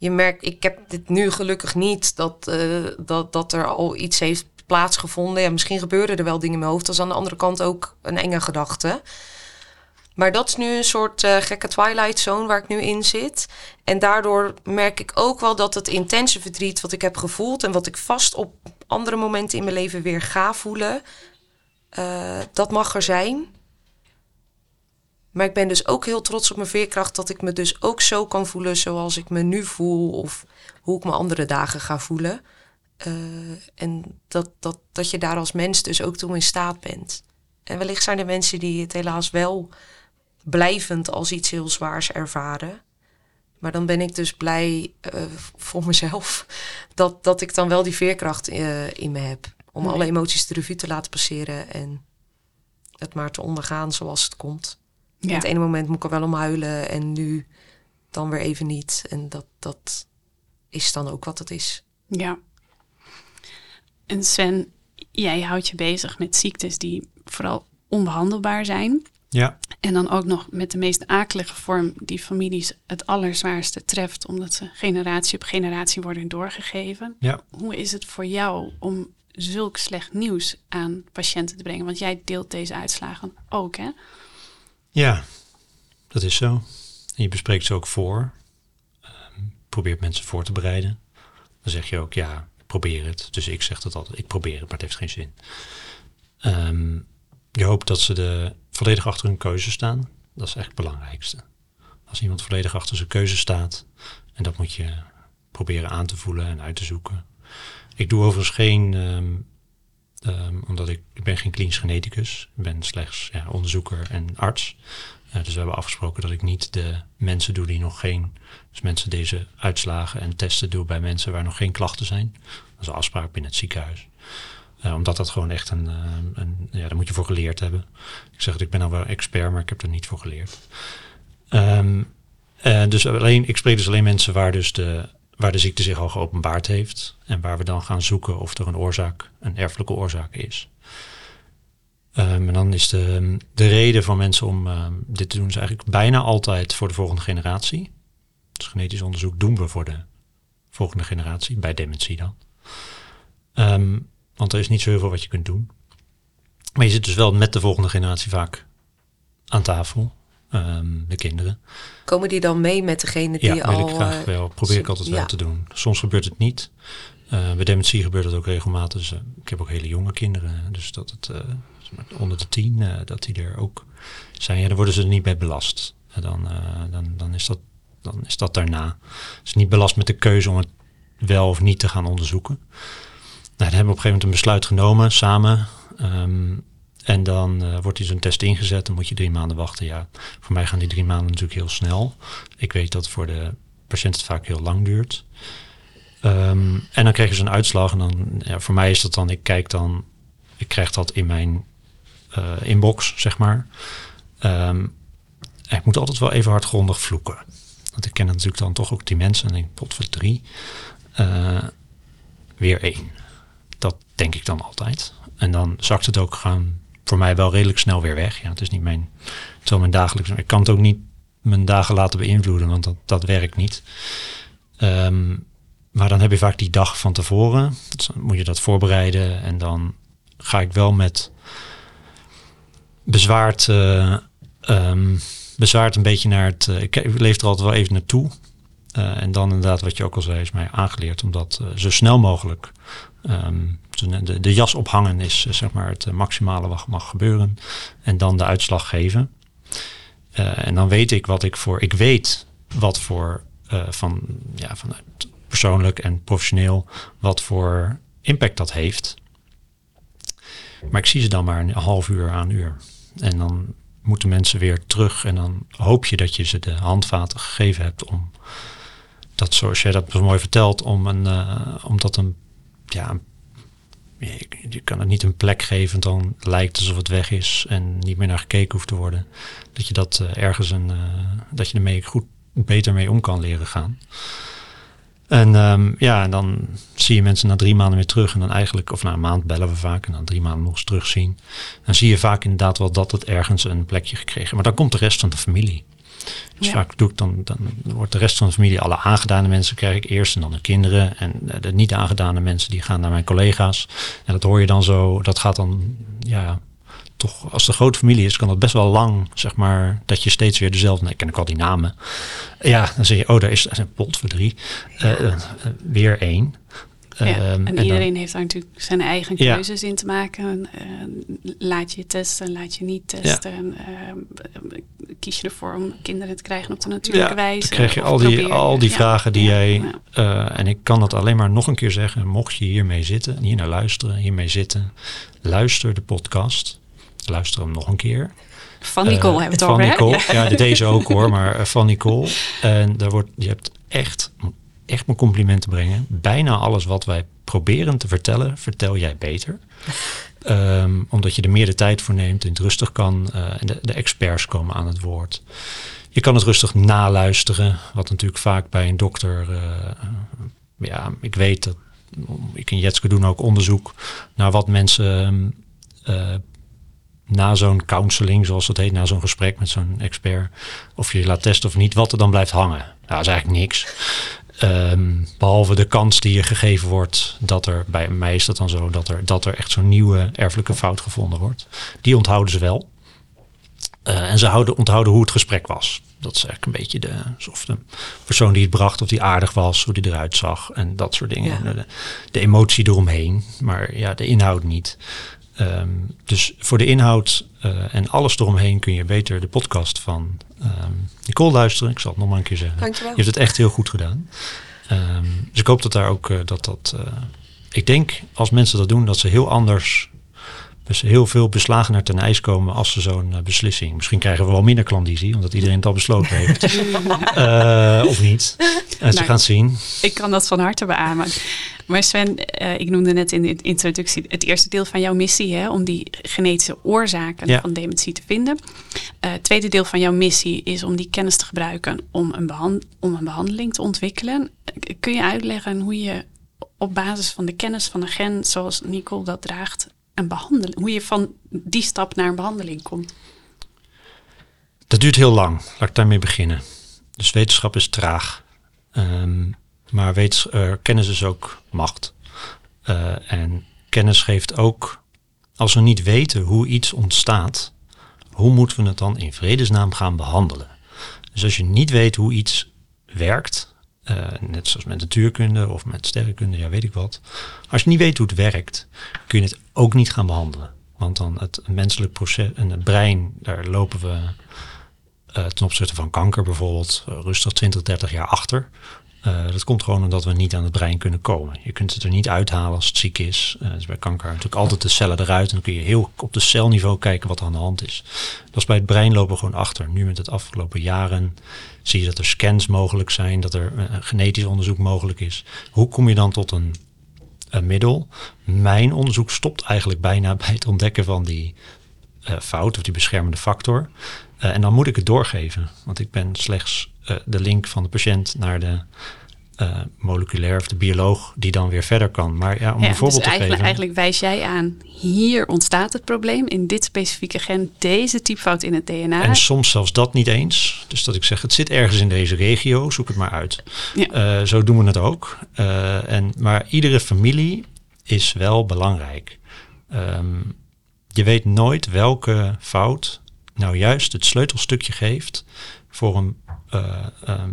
Je merkt, ik heb dit nu gelukkig niet dat, uh, dat, dat er al iets heeft plaatsgevonden. Ja, misschien gebeuren er wel dingen in mijn hoofd. Dat is aan de andere kant ook een enge gedachte. Maar dat is nu een soort uh, gekke twilight zone waar ik nu in zit. En daardoor merk ik ook wel dat het intense verdriet wat ik heb gevoeld en wat ik vast op andere momenten in mijn leven weer ga voelen, uh, dat mag er zijn. Maar ik ben dus ook heel trots op mijn veerkracht dat ik me dus ook zo kan voelen zoals ik me nu voel of hoe ik me andere dagen ga voelen. Uh, en dat, dat, dat je daar als mens dus ook toe in staat bent. En wellicht zijn er mensen die het helaas wel blijvend als iets heel zwaars ervaren. Maar dan ben ik dus blij uh, voor mezelf <laughs> dat, dat ik dan wel die veerkracht uh, in me heb. Om nee. alle emoties de revue te laten passeren en het maar te ondergaan zoals het komt. Ja. het ene moment moet ik er wel om huilen en nu dan weer even niet. En dat, dat is dan ook wat het is. Ja. En Sven, jij houdt je bezig met ziektes die vooral onbehandelbaar zijn. Ja. En dan ook nog met de meest akelige vorm die families het allerzwaarste treft, omdat ze generatie op generatie worden doorgegeven. Ja. Hoe is het voor jou om zulk slecht nieuws aan patiënten te brengen? Want jij deelt deze uitslagen ook, hè? Ja, dat is zo. En je bespreekt ze ook voor. Um, probeert mensen voor te bereiden. Dan zeg je ook, ja, probeer het. Dus ik zeg dat altijd, ik probeer het, maar het heeft geen zin. Um, je hoopt dat ze de volledig achter hun keuze staan. Dat is echt het belangrijkste. Als iemand volledig achter zijn keuze staat, en dat moet je proberen aan te voelen en uit te zoeken. Ik doe overigens geen, um, um, omdat ik, ben geen klinisch geneticus, ik ben slechts ja, onderzoeker en arts. Uh, dus we hebben afgesproken dat ik niet de mensen doe die nog geen, dus mensen deze uitslagen en testen doe bij mensen waar nog geen klachten zijn. Dat is een afspraak binnen het ziekenhuis. Uh, omdat dat gewoon echt een, uh, een, ja, daar moet je voor geleerd hebben. Ik zeg het, ik ben al wel expert, maar ik heb er niet voor geleerd. Um, uh, dus alleen, ik spreek dus alleen mensen waar, dus de, waar de ziekte zich al geopenbaard heeft. En waar we dan gaan zoeken of er een oorzaak, een erfelijke oorzaak is. Um, en dan is de, de reden van mensen om um, dit te doen is eigenlijk bijna altijd voor de volgende generatie. Dus genetisch onderzoek doen we voor de volgende generatie, bij dementie dan. Um, want er is niet zo heel veel wat je kunt doen. Maar je zit dus wel met de volgende generatie vaak aan tafel. Um, de kinderen. Komen die dan mee met degene die ja, al... Ja, ik graag wel. Probeer ik altijd ja. wel te doen. Soms gebeurt het niet. Uh, bij dementie gebeurt het ook regelmatig. Dus, uh, ik heb ook hele jonge kinderen. Dus dat het uh, onder de tien, dat die er ook zijn. Ja, dan worden ze er niet bij belast. Dan, dan, dan, is dat, dan is dat daarna. Ze niet belast met de keuze om het wel of niet te gaan onderzoeken. Nou, dan hebben we op een gegeven moment een besluit genomen samen. Um, en dan uh, wordt die zo'n test ingezet. Dan moet je drie maanden wachten. Ja, voor mij gaan die drie maanden natuurlijk heel snel. Ik weet dat voor de patiënt het vaak heel lang duurt. Um, en dan krijg je zo'n uitslag. En dan, ja, voor mij is dat dan, ik kijk dan, ik krijg dat in mijn uh, inbox, zeg maar. Um, ik moet altijd wel even hardgrondig vloeken. Want ik ken natuurlijk dan toch ook die mensen. En ik pot voor drie. Uh, weer één. Dat denk ik dan altijd. En dan zakt het ook gewoon voor mij wel redelijk snel weer weg. Ja, het is niet mijn, zo mijn dagelijks. Ik kan het ook niet mijn dagen laten beïnvloeden, want dat, dat werkt niet. Um, maar dan heb je vaak die dag van tevoren. Dus dan moet je dat voorbereiden. En dan ga ik wel met bezwaard, uh, um, bezwaard een beetje naar het. Uh, ik leef er altijd wel even naartoe. Uh, en dan inderdaad, wat je ook al zei, is mij aangeleerd om dat zo snel mogelijk Um, de, de, jas ophangen is zeg maar het maximale wat mag gebeuren. En dan de uitslag geven. Uh, en dan weet ik wat ik voor. Ik weet wat voor van ja, vanuit persoonlijk en professioneel wat voor impact dat heeft. Maar ik zie ze dan maar een half uur aan uur. En dan moeten mensen weer terug. En dan hoop je dat je ze de handvaten gegeven hebt om dat, zoals jij dat mooi vertelt, om, een, om dat een ja, je, kan het niet een plek geven, dan lijkt alsof het weg is en niet meer naar gekeken hoeft te worden. Dat je dat eh, ergens een, eh, dat je ermee goed beter mee om kan leren gaan. En ehm, ja, en dan zie je mensen na drie maanden weer terug. En dan eigenlijk, of na een maand bellen we vaak. En dan drie maanden nog eens terugzien. Dan zie je vaak inderdaad wel dat het ergens een plekje gekregen. Maar dan komt de rest van de familie. Dus Ja. vaak doe ik dan, dan wordt de rest van de familie, alle aangedane mensen krijg ik eerst en dan de kinderen. En eh, de niet aangedane mensen die gaan naar mijn collega's. En dat hoor je dan zo, dat gaat dan, ja, toch als de grote familie is, kan dat best wel lang, zeg maar, dat je steeds weer dezelfde, nee, ik ken ook al die namen. Ja, dan zeg je, oh, daar is een pot voor drie. Eh, eh, weer één. Ja, Ehm, en dan- iedereen heeft daar natuurlijk zijn eigen Ja. keuzes in te maken. Eh, laat je testen, laat je niet testen. Eh, kies je ervoor om kinderen te krijgen op de natuurlijke wijze? Dan krijg je al die, al die vragen die jij. eh, en ik kan dat alleen maar nog een keer zeggen. Mocht je hiermee zitten, en hier naar luisteren, hiermee zitten, luister de podcast. Luister hem nog een keer. Van Nicole Eh, hebben we het van over, hè? Nicole. Ja, de deze <laughs> ook hoor, maar van Nicole. En daar wordt, je hebt echt, echt mijn complimenten brengen. Bijna alles wat wij proberen te vertellen, vertel jij beter. <laughs> Ehm, omdat je er meer de tijd voor neemt en het rustig kan. eh, en de, de experts komen aan het woord. Je kan het rustig naluisteren, wat natuurlijk vaak bij een dokter. eh, ja, ik weet dat. Ik en Jetske doen ook onderzoek naar wat mensen eh, na zo'n counseling, zoals dat heet, na zo'n gesprek met zo'n expert, of je je laat testen of niet, wat er dan blijft hangen. Nou, dat is eigenlijk niks. Ehm, behalve de kans die je gegeven wordt dat er, bij mij is dat dan zo, dat er, dat er echt zo'n nieuwe erfelijke fout gevonden wordt. Die onthouden ze wel. Eh, en ze houden, onthouden hoe het gesprek was. Dat is eigenlijk een beetje de, alsof de persoon die het bracht, of die aardig was, hoe die eruit zag en dat soort dingen. Ja. De, de emotie eromheen, maar ja, de inhoud niet. Ehm, dus voor de inhoud eh, en alles eromheen kun je beter de podcast van ehm, Nicole luisteren. Ik zal het nog maar een keer zeggen. Dankjewel. Je hebt het echt heel goed gedaan. Ehm, dus ik hoop dat daar ook eh, dat dat. eh, ik denk als mensen dat doen, dat ze heel anders. Dus heel veel beslagener ten ijs komen als ze zo'n eh, beslissing. Misschien krijgen we wel minder klandizie, omdat iedereen het al besloten heeft. <laughs> Eh, of niet. En ze Nou, gaan het zien. Ik kan dat van harte beamen. Maar Sven, eh, ik noemde net in de introductie het eerste deel van jouw missie, hè, om die genetische oorzaken Ja. van dementie te vinden. Eh, het tweede deel van jouw missie is om die kennis te gebruiken om een, om een behandeling te ontwikkelen. Kun je uitleggen hoe je op basis van de kennis van een gen, zoals Nicole dat draagt, een behandeling, hoe je van die stap naar een behandeling komt? Dat duurt heel lang. Laat ik daarmee beginnen. Dus wetenschap is traag. Ehm, maar eh, kennis is ook macht. Eh, en kennis geeft ook, als we niet weten hoe iets ontstaat, hoe moeten we het dan in vredesnaam gaan behandelen? Dus als je niet weet hoe iets werkt, net zoals met natuurkunde of met sterrenkunde, ja weet ik wat. Als je niet weet hoe het werkt, kun je het ook niet gaan behandelen. Want dan het menselijk proces en het brein, daar lopen we eh, ten opzichte van kanker bijvoorbeeld eh, rustig 20, 30 jaar achter. Eh, dat komt gewoon omdat we niet aan het brein kunnen komen. Je kunt het er niet uithalen als het ziek is. Eh dus bij kanker natuurlijk altijd de cellen eruit. En dan kun je heel op de celniveau kijken wat er aan de hand is. Dat is bij het brein lopen we gewoon achter. Nu met het afgelopen jaren zie je dat er scans mogelijk zijn. Dat er eh, genetisch onderzoek mogelijk is. Hoe kom je dan tot een, een middel? Mijn onderzoek stopt eigenlijk bijna <laughs> bij het ontdekken van die fout of die beschermende factor. En dan moet ik het doorgeven, want ik ben slechts de link van de patiënt naar de eh, moleculair of de bioloog die dan weer verder kan. Maar ja, om Ja, een voorbeeld dus te eigenlijk, geven. eigenlijk wijs jij aan, hier ontstaat het probleem in dit specifieke gen, deze typfout in het DNA. En soms zelfs dat niet eens. Dus dat ik zeg, het zit ergens in deze regio, zoek het maar uit. Ja. Eh, zo doen we het ook. Eh, en, maar iedere familie is wel belangrijk. Ehm, je weet nooit welke fout nou juist het sleutelstukje geeft voor een eh, eh,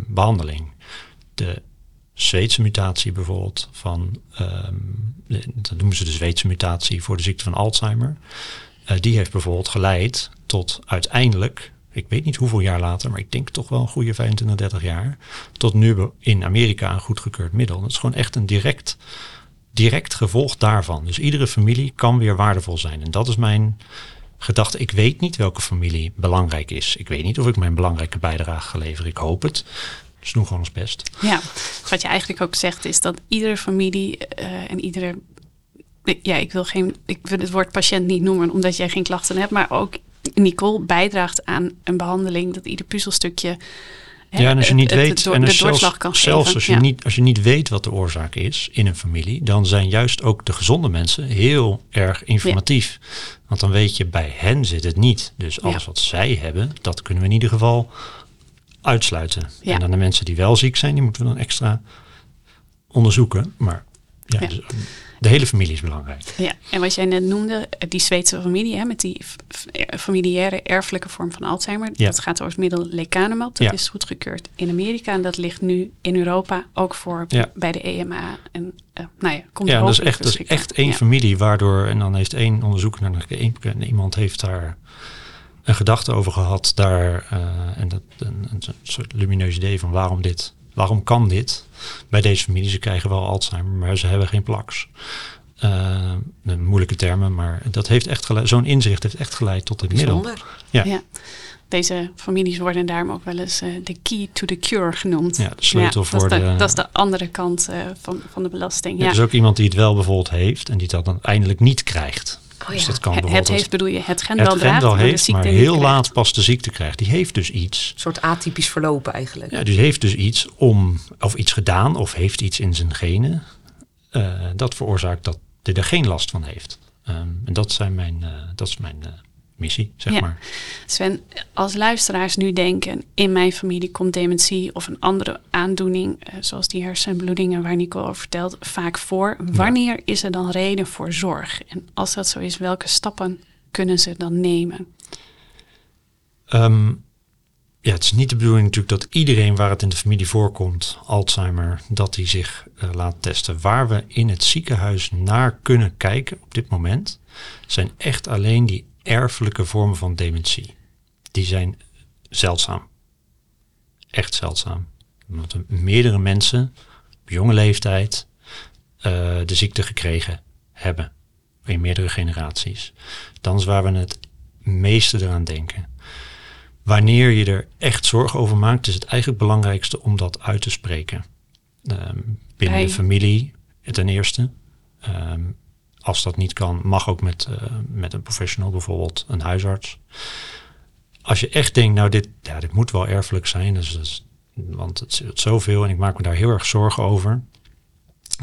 behandeling. De Zweedse mutatie bijvoorbeeld van, ehm, dat noemen ze de Zweedse mutatie voor de ziekte van Alzheimer. Eh, die heeft bijvoorbeeld geleid tot uiteindelijk, ik weet niet hoeveel jaar later, maar ik denk toch wel een goede 25, 30 jaar, tot nu in Amerika een goedgekeurd middel. Dat is gewoon echt een direct, direct gevolg daarvan. Dus iedere familie kan weer waardevol zijn. En dat is mijn gedachte. Ik weet niet welke familie belangrijk is. Ik weet niet of ik mijn belangrijke bijdrage ga leveren. Ik hoop het. Dus doen gewoon ons best. Ja, wat je eigenlijk ook zegt is dat iedere familie eh, en iedere ja, ik wil geen, ik wil het woord patiënt niet noemen omdat jij geen klachten hebt, maar ook Nicole bijdraagt aan een behandeling dat ieder puzzelstukje. Ja, en als je niet het- weet, het en zelfs, kan zelfs als je, Ja. niet, als je niet weet wat de oorzaak is in een familie, dan zijn juist ook de gezonde mensen heel erg informatief. Want dan weet je, bij hen zit het niet. Dus alles Ja. wat zij hebben, dat kunnen we in ieder geval uitsluiten. En dan de mensen die wel ziek zijn, die moeten we dan extra onderzoeken. Maar ja, Ja. dus, de hele familie is belangrijk. Ja, en wat jij net noemde, eh, die Zweedse familie hè, met die eh, familiaire erfelijke vorm van Alzheimer. Ja. Dat gaat over het middel lecanemab. Dat Ja. is goedgekeurd in Amerika en dat ligt nu in Europa ook voor Ja. bij de EMA. En uh, nou ja, komt Ja, dat is echt, dat is echt één familie waardoor, en dan heeft één onderzoeker, naar één, iemand heeft daar een gedachte over gehad, daar, eh, en dat, een, een soort lumineus idee van waarom dit, waarom kan dit bij deze familie? Ze krijgen wel Alzheimer, maar ze hebben geen plaks. Eh, een moeilijke termen, maar dat heeft echt geleid, zo'n inzicht heeft echt geleid tot het middel. Ja. Ja. Deze families worden daarom ook wel eens eh, de key to the cure genoemd. Ja, de sleutel dat voor is de, de- Dat is de andere kant eh, van, van de belasting. Er Ja. is ook iemand die het wel bijvoorbeeld heeft en die dat dan eindelijk niet krijgt. Oh dus ja. dat kan Het, heeft, bedoel je, het gen wel draagt, heeft, ziekte maar heel krijgt. laat pas de ziekte krijgt. Die heeft dus iets Een soort atypisch verlopen eigenlijk. Ja, dus heeft dus iets om, of iets gedaan, of heeft iets in zijn genen. eh, dat veroorzaakt dat hij er geen last van heeft. Ehm, en dat, zijn mijn, eh, dat is mijn eh, missie, zeg Ja. maar. Sven, als luisteraars nu denken, in mijn familie komt dementie of een andere aandoening, eh, zoals die hersenbloedingen waar Nico over vertelt, vaak voor. Wanneer is er dan reden voor zorg? En als dat zo is, welke stappen kunnen ze dan nemen? Ehm, ja, het is niet de bedoeling natuurlijk dat iedereen waar het in de familie voorkomt, Alzheimer, dat hij zich eh, laat testen. Waar we in het ziekenhuis naar kunnen kijken op dit moment, zijn echt alleen die erfelijke vormen van dementie. Die zijn zeldzaam. Echt zeldzaam. Omdat er meerdere mensen op jonge leeftijd eh, de ziekte gekregen hebben. In meerdere generaties. Dan is waar we het meeste eraan denken. Wanneer je er echt zorgen over maakt, is het eigenlijk belangrijkste om dat uit te spreken. Ehm, binnen Bij- de familie ten eerste. Ehm, als dat niet kan, mag ook met, eh, met een professional, bijvoorbeeld een huisarts. Als je echt denkt, nou dit, ja, dit moet wel erfelijk zijn, dus, want het zit zoveel en ik maak me daar heel erg zorgen over.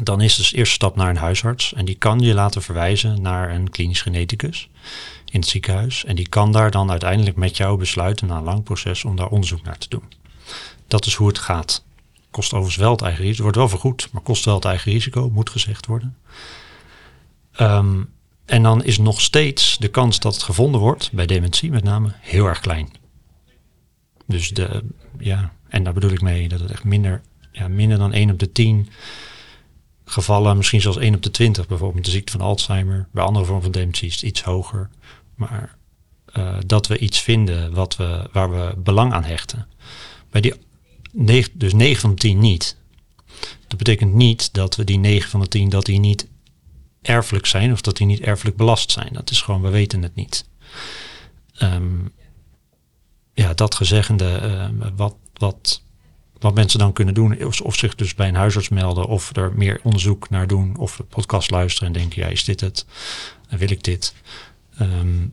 Dan is dus de eerste stap naar een huisarts en die kan je laten verwijzen naar een klinisch geneticus in het ziekenhuis. En die kan daar dan uiteindelijk met jou besluiten na een lang proces om daar onderzoek naar te doen. Dat is hoe het gaat. Kost overigens wel het eigen risico. Wordt wel vergoed, maar kost wel het eigen risico, moet gezegd worden. Ehm, en dan is nog steeds de kans dat het gevonden wordt, bij dementie met name, heel erg klein. Dus de, ja, en daar bedoel ik mee dat het echt minder, ja, minder dan 1 op de 10 gevallen, misschien zelfs 1 op de 20, bijvoorbeeld de ziekte van Alzheimer. Bij andere vormen van dementie is het iets hoger. Maar eh, dat we iets vinden wat we, waar we belang aan hechten. Bij die negen, dus 9 van de 10 niet. Dat betekent niet dat we die 9 van de 10 dat die niet erfelijk zijn of dat die niet erfelijk belast zijn. Dat is gewoon, we weten het niet. Ehm, ja, dat gezeggende, ehm, wat, wat, wat mensen dan kunnen doen, of, of zich dus bij een huisarts melden, of er meer onderzoek naar doen, of de podcast luisteren en denken, ja, is dit het? Wil ik dit? Ehm,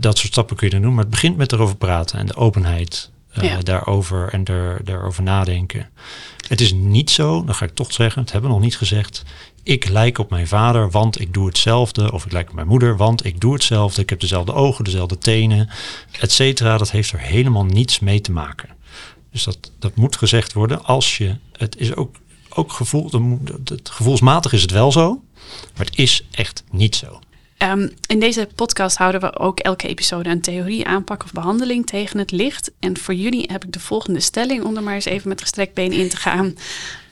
dat soort stappen kun je dan doen, maar het begint met erover praten en de openheid eh, Ja. daarover en er, daarover nadenken. Het is niet zo, dat ga ik toch zeggen, het hebben we nog niet gezegd. Ik lijk op mijn vader, want ik doe hetzelfde. Of ik lijk op mijn moeder, want ik doe hetzelfde. Ik heb dezelfde ogen, dezelfde tenen, et cetera. Dat heeft er helemaal niets mee te maken. Dus dat, dat moet gezegd worden. Als je, het is ook, ook gevoel, het, gevoelsmatig is het wel zo, maar het is echt niet zo. Ehm, in deze podcast houden we ook elke episode een theorie, aanpak of behandeling tegen het licht. En voor jullie heb ik de volgende stelling om er maar eens even met gestrekt been in te gaan.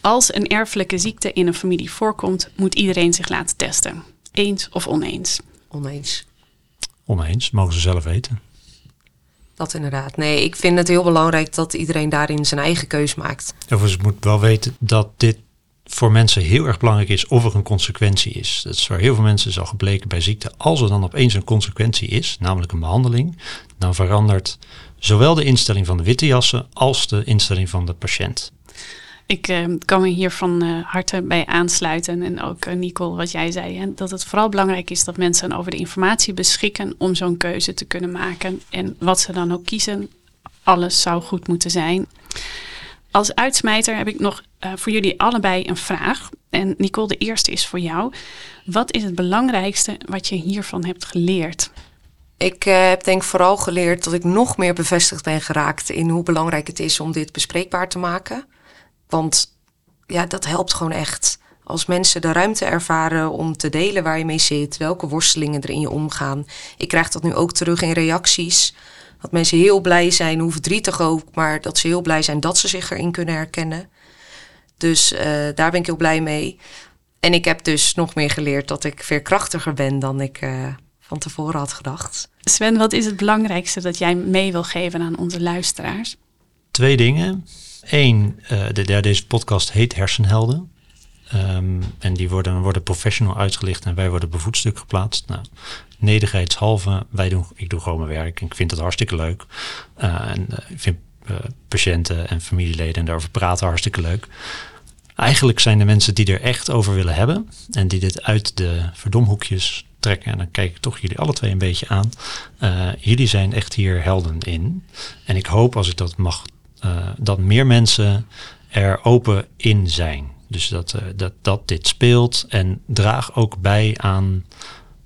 Als een erfelijke ziekte in een familie voorkomt, moet iedereen zich laten testen. Eens of oneens? Oneens. Oneens, mogen ze zelf weten. Dat inderdaad. Nee, ik vind het heel belangrijk dat iedereen daarin zijn eigen keus maakt. Overigens moet wel weten dat dit voor mensen heel erg belangrijk is of er een consequentie is. Dat is voor heel veel mensen is al gebleken bij ziekte. Als er dan opeens een consequentie is, namelijk een behandeling, dan verandert zowel de instelling van de witte jassen als de instelling van de patiënt. ik uh, kan me hier van uh, harte bij aansluiten. En ook uh, Nicole, wat jij zei. Hè, dat het vooral belangrijk is dat mensen over de informatie beschikken om zo'n keuze te kunnen maken. En wat ze dan ook kiezen, alles zou goed moeten zijn. Als uitsmijter heb ik nog voor jullie allebei een vraag. En Nicole, de eerste is voor jou. Wat is het belangrijkste wat je hiervan hebt geleerd? Ik heb denk vooral geleerd dat ik nog meer bevestigd ben geraakt in hoe belangrijk het is om dit bespreekbaar te maken. Want ja, dat helpt gewoon echt. Als mensen de ruimte ervaren om te delen waar je mee zit, welke worstelingen er in je omgaan. Ik krijg dat nu ook terug in reacties. Dat mensen heel blij zijn, hoe verdrietig ook, maar dat ze heel blij zijn dat ze zich erin kunnen herkennen. Dus uh, daar ben ik heel blij mee. En ik heb dus nog meer geleerd dat ik veerkrachtiger ben dan ik uh, van tevoren had gedacht. Sven, wat is het belangrijkste dat jij mee wil geven aan onze luisteraars? Twee dingen. Eén, uh, de, deze podcast heet Hersenhelden. Um, en die worden, worden professional uitgelicht en wij worden bevoedstuk geplaatst. Nou, nedigheidshalve, wij doen, ik doe gewoon mijn werk en ik vind het hartstikke leuk. Uh, en uh, ik vind patiënten en familieleden en daarover praten hartstikke leuk. Eigenlijk zijn de mensen die er echt over willen hebben en die dit uit de verdomhoekjes trekken, en dan kijk ik toch jullie alle twee een beetje aan. jullie zijn echt hier helden in. En ik hoop als ik dat mag dat meer mensen er open in zijn. Dus dat, uh, dat, dat dit speelt en draag ook bij aan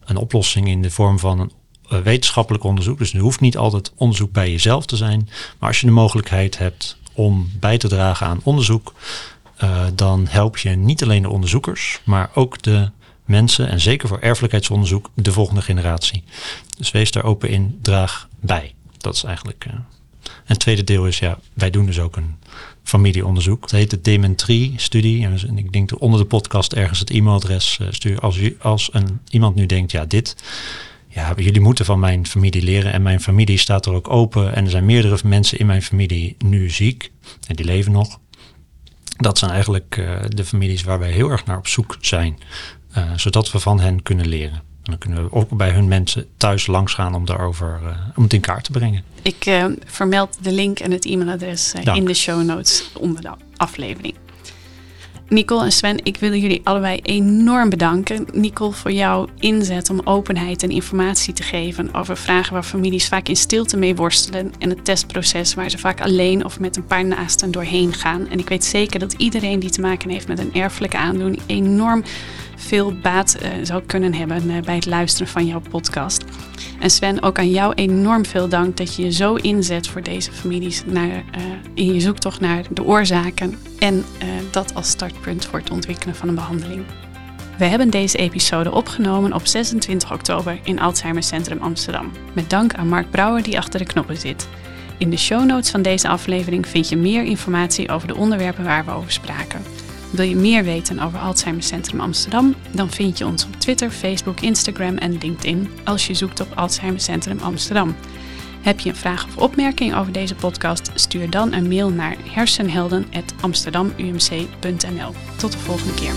een oplossing in de vorm van een uh, wetenschappelijk onderzoek. Dus er hoeft niet altijd onderzoek bij jezelf te zijn. Maar als je de mogelijkheid hebt om bij te dragen aan onderzoek, dan help je niet alleen de onderzoekers, maar ook de mensen en zeker voor erfelijkheidsonderzoek de volgende generatie. Dus wees daar open in, draag bij. Dat is eigenlijk en het tweede deel is, ja, wij doen dus ook een familieonderzoek. Het heet de Dementrie-studie. En ik denk dat onder de podcast ergens het e-mailadres uh, stuur. Als, u, als een, iemand nu denkt, ja, dit, ja, jullie moeten van mijn familie leren. En mijn familie staat er ook open. En er zijn meerdere mensen in mijn familie nu ziek. En die leven nog. Dat zijn eigenlijk uh, de families waar wij heel erg naar op zoek zijn. Uh, zodat we van hen kunnen leren. En dan kunnen we ook bij hun mensen thuis langs gaan om daarover uh, om het in kaart te brengen. Ik uh, vermeld de link en het e-mailadres uh, in de show notes onder de aflevering. Nicole en Sven, ik wil jullie allebei enorm bedanken. Nicole voor jouw inzet om openheid en informatie te geven over vragen waar families vaak in stilte mee worstelen en het testproces waar ze vaak alleen of met een paar naasten doorheen gaan. En ik weet zeker dat iedereen die te maken heeft met een erfelijke aandoening enorm veel baat uh, zou kunnen hebben uh, bij het luisteren van jouw podcast. En Sven, ook aan jou enorm veel dank dat je je zo inzet voor deze families naar, uh, in je zoektocht naar de oorzaken en dat als startpunt voor het ontwikkelen van een behandeling. We hebben deze episode opgenomen op 26 oktober in Alzheimer Centrum Amsterdam. Met dank aan Mark Brouwer die achter de knoppen zit. In de show notes van deze aflevering vind je meer informatie over de onderwerpen waar we over spraken. Wil je meer weten over Alzheimer Centrum Amsterdam? Dan vind je ons op Twitter, Facebook, Instagram en LinkedIn als je zoekt op Alzheimer Centrum Amsterdam. Heb je een vraag of opmerking over deze podcast? Stuur dan een mail naar hersenhelden.amsterdamumc.nl. Tot de volgende keer.